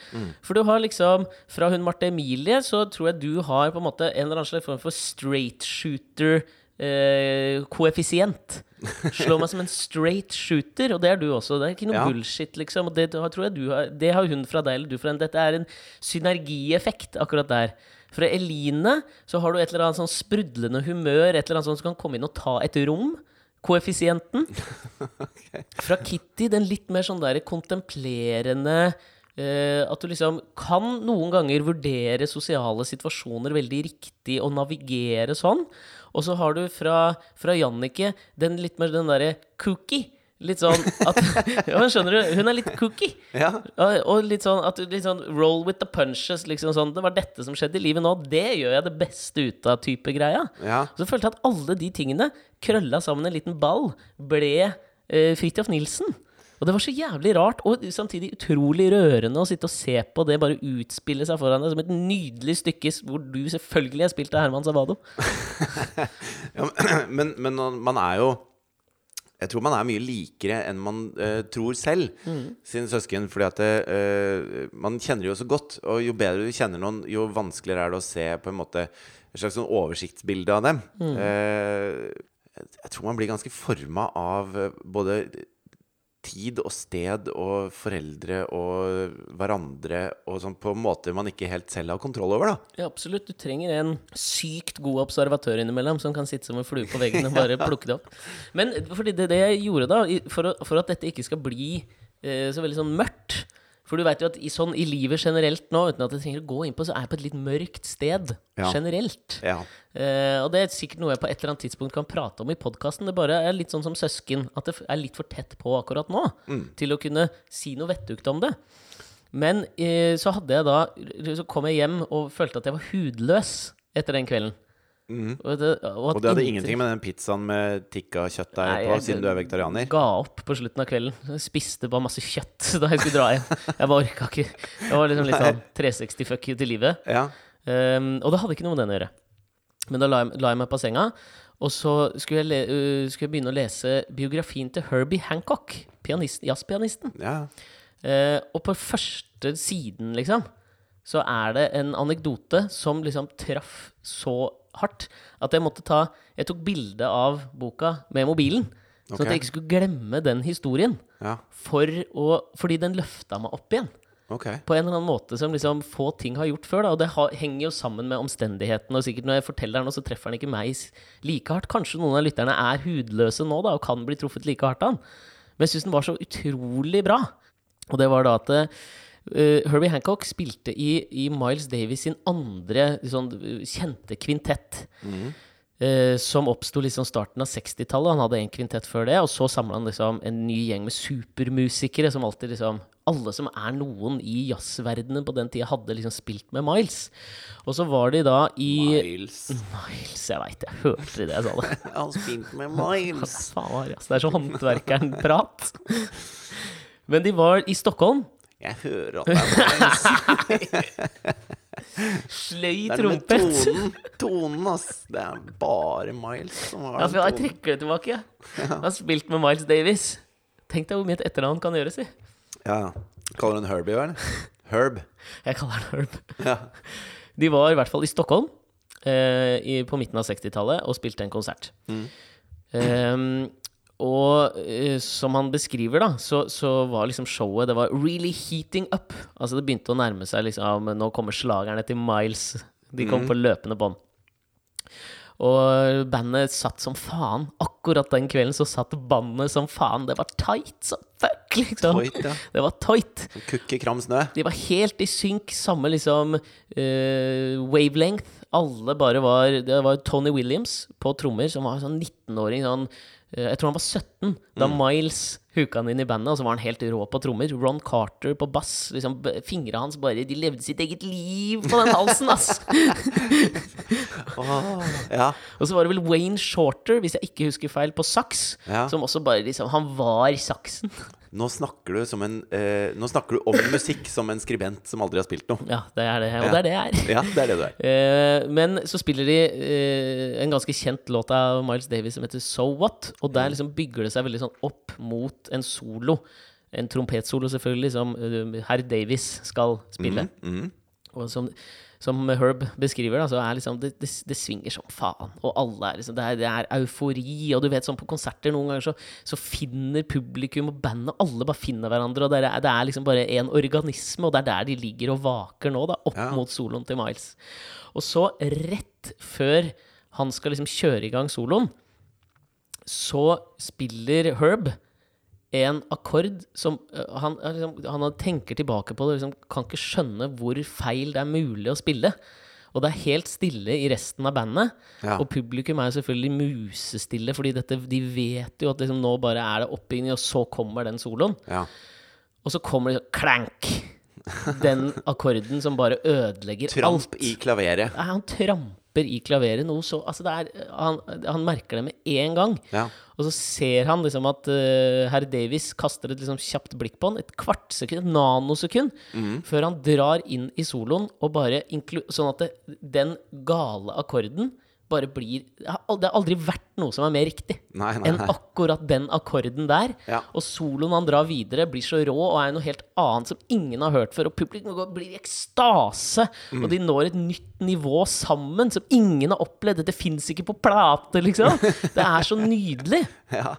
For du har liksom Fra hun Marte Emilie, så tror jeg du har på en måte en eller annen slags form for straight shooter eh, koeffisient. Slår meg som en straight shooter, og det er du også. Det er ikke noe Ja. bullshit, liksom. Det har- tror jeg du har Det har hun fra deg, eller du fra henne. Dette er en synergieffekt akkurat der. Fra Eline så har du et eller annet sånn sprudlende humør, et eller annet sånt som kan komme inn og ta et rom. Koeffisienten. Fra Kitty, den litt mer sånn der kontemplerende uh, At du liksom kan noen ganger vurdere sosiale situasjoner veldig riktig og navigere sånn. Og så har du fra, fra Jannicke den litt mer den derre cookie. Litt sånn at Ja, men skjønner du? Hun er litt cookie. Ja. Og, litt sånn at litt sånn roll with the punches. Liksom sånn Det var dette som skjedde i livet nå. Det gjør jeg det beste ut av, type greia. Ja. Så jeg at alle de tingene krølla sammen en liten ball, ble eh, Fridtjof Nilsen. Og det var så jævlig rart, og samtidig utrolig rørende å sitte og se på det bare utspille seg foran deg som et nydelig stykke hvor du selvfølgelig er spilt av Herman Sabado. Ja, men, men man er jo Jeg tror man er mye likere enn man uh, tror selv, sine søsken. Fordi at det, eh, man kjenner jo så godt. Og jo bedre du kjenner noen, jo vanskeligere er det å se på en måte et slags sånn oversiktsbilde av dem. Mm. jeg- jeg tror man blir ganske forma av både tid og sted og foreldre og hverandre og sånn på måter man ikke helt selv har kontroll over, da. Ja, absolutt. Du trenger en sykt god observatør innimellom som kan sitte som en flue på veggen og bare plukke det opp. Men fordi det, det jeg gjorde da, for, for at dette ikke skal bli eh, så veldig sånn mørkt For du vet jo at i, sånn, i livet generelt nå, uten at jeg trenger å gå inn på, så er jeg på et litt mørkt sted Ja. generelt. Ja. Uh, og det er sikkert noe jeg på et eller annet tidspunkt kan prate om i podkasten. Det bare er litt sånn som søsken. At det er litt for tett på akkurat nå til å kunne si noe vettugt om det. Men uh, så hadde jeg da Så kom jeg hjem og følte at jeg var hudløs etter den kvelden. Og, det, Mhm. Og det hadde ingenting med den pizzaen med tikka kjøttdeig Nei, på, jeg- siden du er vegetarianer? Ga opp på slutten av kvelden. Jeg spiste bare masse kjøtt da jeg skulle dra hjem. Jeg bare orka ikke. Jeg var liksom litt sånn 360 fuck you til livet. Ja. Um, og det hadde ikke noe med den å gjøre. Men da la jeg, la jeg meg på senga, og så skulle jeg, le, uh, skulle jeg begynne å lese biografien til Herbie Hancock, pianist, jazzpianisten. ja. Uh, og på første siden, liksom, så er det en anekdote som liksom traff så hardt at jeg måtte ta Jeg tok bilde av boka med mobilen, sånn at jeg ikke skulle glemme den historien. Ja. For å, fordi den løfta meg opp igjen Okay. på en eller annen måte som liksom få ting har gjort før. Da. Og det ha, henger jo sammen med omstendighetene. Og sikkert når jeg forteller den, så treffer den ikke meg like hardt. Kanskje noen av lytterne er hudløse nå da, og kan bli truffet like hardt av den. Men jeg syns den var så utrolig bra. Og det var da at eh, Herbie Hancock spilte i, i Miles Davis sin andre sånn, kjente kvintett. eh, som oppsto liksom starten av 60-tallet. Han hadde en kvintett før det, og så samla han liksom en ny gjeng med supermusikere som alltid liksom Alle som er noen i jazzverdenen på den tida, hadde liksom spilt med Miles. Og så var de da i Miles. Miles, jeg veit jeg hørte det jeg sa det. Han spilte med Miles. Faen. Det er så håndverkeren-prat. Men de var i Stockholm. Jeg hører at det er Miles. Sløy trompet. Det er med tonen. Tonen, ass. Det er bare Miles som har Ja, den tonen. jeg trekker det tilbake. Jeg har spilt med Miles Davis. Tenk deg hvor mye et etternavn kan gjøre, si. Ja. Kaller den Herbie, vel? Herb. Jeg kaller han Herb. Ja. De var i hvert fall i Stockholm eh, i, på midten av 60-tallet og spilte en konsert. Mm. eh, som han beskriver, da, så, så var liksom showet Det var really heating up. Altså det begynte å nærme seg liksom Nå kommer slagerne til Miles. De kom på løpende bånd. Og bandet satt som faen. Akkurat den kvelden så satt bandet som faen. Det var tight som fuck, liksom. Tight, ja. Det var tight. Kukke kram snø. De var helt i synk, samme liksom uh, wavelength. Alle bare var Det var Tony Williams på trommer, som var sånn 19-åring. Sånn, eh, jeg tror han var 17 da Miles huka han inn i bandet, og så var han helt rå på trommer. Ron Carter på bass. Liksom, Fingra hans bare De levde sitt eget liv på den halsen, ass! oh, ja. og så var det vel Wayne Shorter, hvis jeg ikke husker feil, på saks. Ja. Som også bare liksom Han var saksen. Nå snakker du som en eh, Nå snakker du om musikk som en skribent som aldri har spilt noe. Ja, det er det. Og det er det jeg er. Ja, det er det du er. Eh, men så spiller de eh, en ganske kjent låt av Miles Davis som heter So What. Og der liksom bygger det seg veldig sånn opp mot en solo. En trompetsolo, selvfølgelig, som uh, herr Davis skal spille. Mhm. Og som, som Herb beskriver, da, så er liksom det, det, det svinger som faen. Og alle er liksom det er, det er eufori. Og du vet sånn på konserter noen ganger så, så finner publikum og bandet Alle bare finner hverandre. Og det er, det er liksom bare en organisme, og det er der de ligger og vaker nå, da, opp Ja. mot soloen til Miles. Og så, rett før han skal liksom kjøre i gang soloen, så spiller Herb en akkord som øh, han, er liksom, han tenker tilbake på det liksom, kan ikke skjønne hvor feil det er mulig å spille. Og det er helt stille i resten av bandet. Ja. Og publikum er selvfølgelig musestille, fordi dette, de vet jo at liksom, nå bare er det oppbygging, og så kommer den soloen. Ja. Og så kommer det sånn klank! Den akkorden som bare ødelegger Tramp alt. i klaveret. Nei, han tramper i klaveret noe så Altså, er Han, han merker det med en gang. Ja. Og så ser han liksom at uh, herr Davis kaster et liksom kjapt blikk på han, et kvartsekund, et nanosekund, før han drar inn i soloen og bare Sånn at det, den gale akkorden bare blir Det har aldri vært noe som er mer riktig Nei, nei, enn akkurat den akkorden der. Ja. Og soloen han drar videre, blir så rå og er noe helt annet som ingen har hørt før. Og publikum blir i ekstase, Mm. og de når et nytt nivå sammen som ingen har opplevd. Dette fins ikke på plate, liksom. Det er så nydelig. Ja.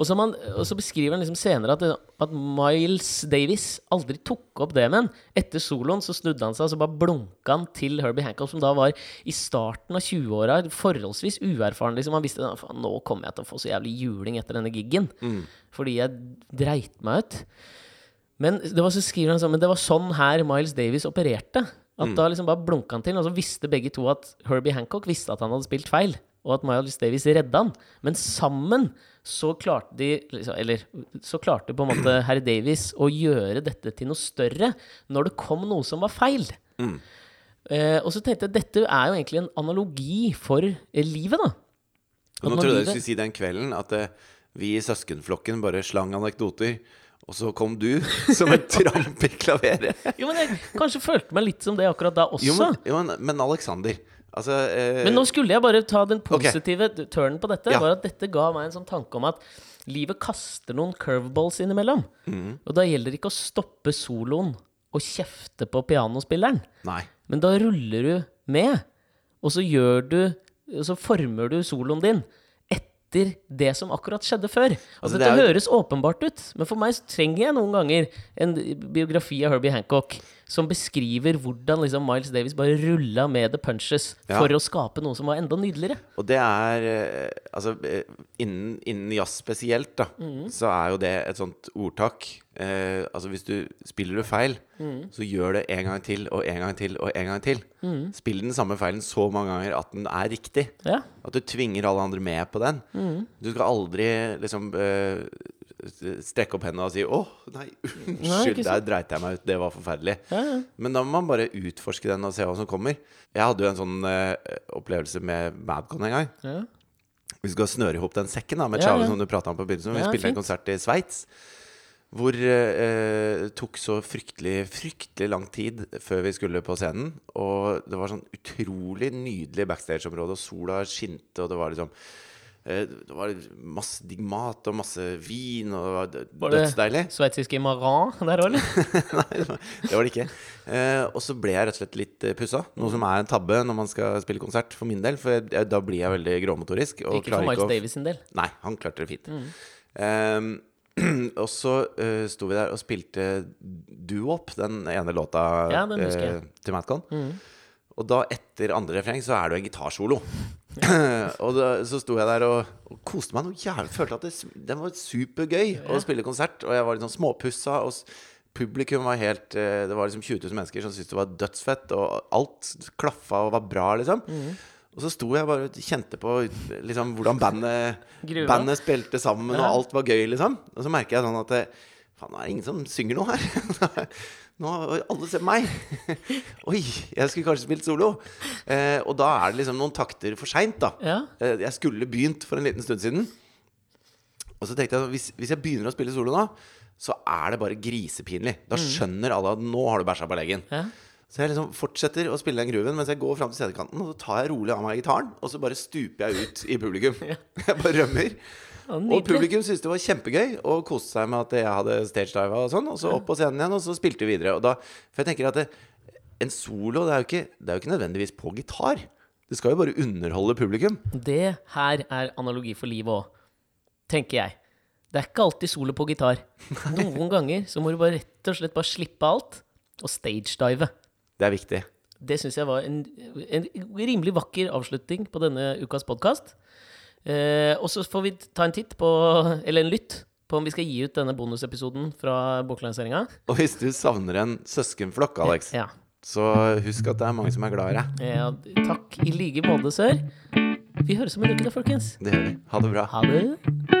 Og så, man, og så beskriver han liksom senere at, at Miles Davis aldri tok opp det med han. Etter soloen så snudde han seg og så bare blunka han til Herbie Hancock, som da var i starten av 20-åra, forholdsvis uerfaren. liksom Han visste at nå kommer jeg til å få så jævlig juling etter denne giggen. Fordi jeg dreit meg ut. Men det var så skriver han sånn Men det var sånn her Miles Davis opererte. At da liksom bare blunka han til, og så visste begge to at Herbie Hancock visste at han hadde spilt feil, og at Miles Davis redda han. Men sammen så klarte de liksom, Eller så klarte på en måte herr Davis å gjøre dette til noe større når det kom noe som var feil. Eh, og så tenkte jeg dette er jo egentlig en analogi for eh, livet, da. At nå trodde jeg du skulle si den kvelden at eh, vi i søskenflokken bare slang anekdoter, og så kom du som en tramp i klaveret. Jo, men jeg kanskje følte meg litt som det akkurat da også. Jo, men, jo, men, men Alexander Altså eh, Men nå skulle jeg bare ta den positive turnen på dette. Ja. Var at Dette ga meg en sånn tanke om at livet kaster noen curveballs innimellom. Mm. Og da gjelder det ikke å stoppe soloen og kjefte på pianospilleren. Nei. Men da ruller du med, og så gjør du og så former du soloen din etter det som akkurat skjedde før. Altså, det dette er jo- høres åpenbart ut, men for meg trenger jeg noen ganger en biografi av Herbie Hancock som beskriver hvordan liksom Miles Davis bare rulla med the punches Ja. for å skape noe som var enda nydeligere. Og det er eh, Altså, eh, innen, innen jazz spesielt, da, så er jo det et sånt ordtak. Eh, altså, hvis du spiller du feil, så gjør det en gang til og en gang til og en gang til. Spill den samme feilen så mange ganger at den er riktig. Ja. At du tvinger alle andre med på den. Du skal aldri liksom eh, strekke opp hendene og si 'Å, nei, unnskyld, der dreit jeg meg ut. Det var forferdelig'. Ja, ja. Men da må man bare utforske den og se hva som kommer. Jeg hadde jo en sånn uh, opplevelse med Madcon en gang. Ja. Vi skal snøre ihop den sekken da med Chave som du prata om på begynnelsen. Vi spilte fint. en konsert i Sveits. Hvor det tok så fryktelig, fryktelig lang tid før vi skulle på scenen. Og det var sånn utrolig nydelig backstage-område, og sola skinte, og det var liksom Det var masse digg mat og masse vin, og det var dødsdeilig. Var det sveitsiske Maran der òg, eller? Nei, det var- det ikke. Eh, og så ble jeg rett og slett litt uh, pussa. Noe som er en tabbe når man skal spille konsert, for min del. For jeg, da blir jeg veldig gråmotorisk. Ikke for Miles å Davis sin del. Nei, han klarte det fint. Ehm, og så uh, sto vi der og spilte Duop, den ene låta Ja, den husker jeg. Matcon. Mm. Og da, etter andre refreng, så er det jo en gitarsolo. Og da, så sto jeg der og, og koste meg noe jævlig. Følte at det, det var supergøy å spille konsert. Og jeg var litt sånn småpussa. Og publikum var helt eh, Det var liksom 20 000 mennesker som syntes det var dødsfett. Og alt klaffa og var bra, liksom. Og så sto jeg bare og kjente på liksom, hvordan bandet, bandet spilte sammen, og alt var gøy, liksom. Og så merker jeg sånn at det, Faen, nå er det ingen som synger noe her. Nå Alle ser meg. Oi, jeg skulle kanskje spilt solo. Eh, og da er det liksom noen takter for seint, da. Ja. Eh, jeg skulle begynt for en liten stund siden. Og så tenkte jeg hvis, hvis jeg begynner å spille solo nå, så er det bare grisepinlig. Da skjønner alle at nå har du bæsja på leggen. Ja. Så jeg liksom fortsetter å spille den grooven mens jeg går fram til CD-kanten. Og så tar jeg rolig av meg gitaren, og så bare stuper jeg ut i publikum. Jeg bare rømmer. Og publikum syntes det var kjempegøy og koste seg med at jeg hadde stagediva og sånn. Og så opp på scenen igjen, og så spilte vi videre. Og da, for jeg tenker at det, en solo det er, ikke, det er jo ikke nødvendigvis på gitar. Det skal jo bare underholde publikum. Det her er analogi for livet òg, tenker jeg. Det er ikke alltid solo på gitar. Noen ganger så må du bare rett og slett bare slippe alt og stagedive. Det er viktig. Det syns jeg var en, en rimelig vakker avslutning på denne ukas podkast. Eh, og så får vi ta en titt på, eller en lytt, på om vi skal gi ut denne bonusepisoden fra boklanseringa. Og hvis du savner en søskenflokk, Alex, Ja. så husk at det er mange som er glad i deg. ja. Takk i like måte, sør. Vi høres om en uke, da, folkens. Det gjør vi. Ha det bra. Ha det.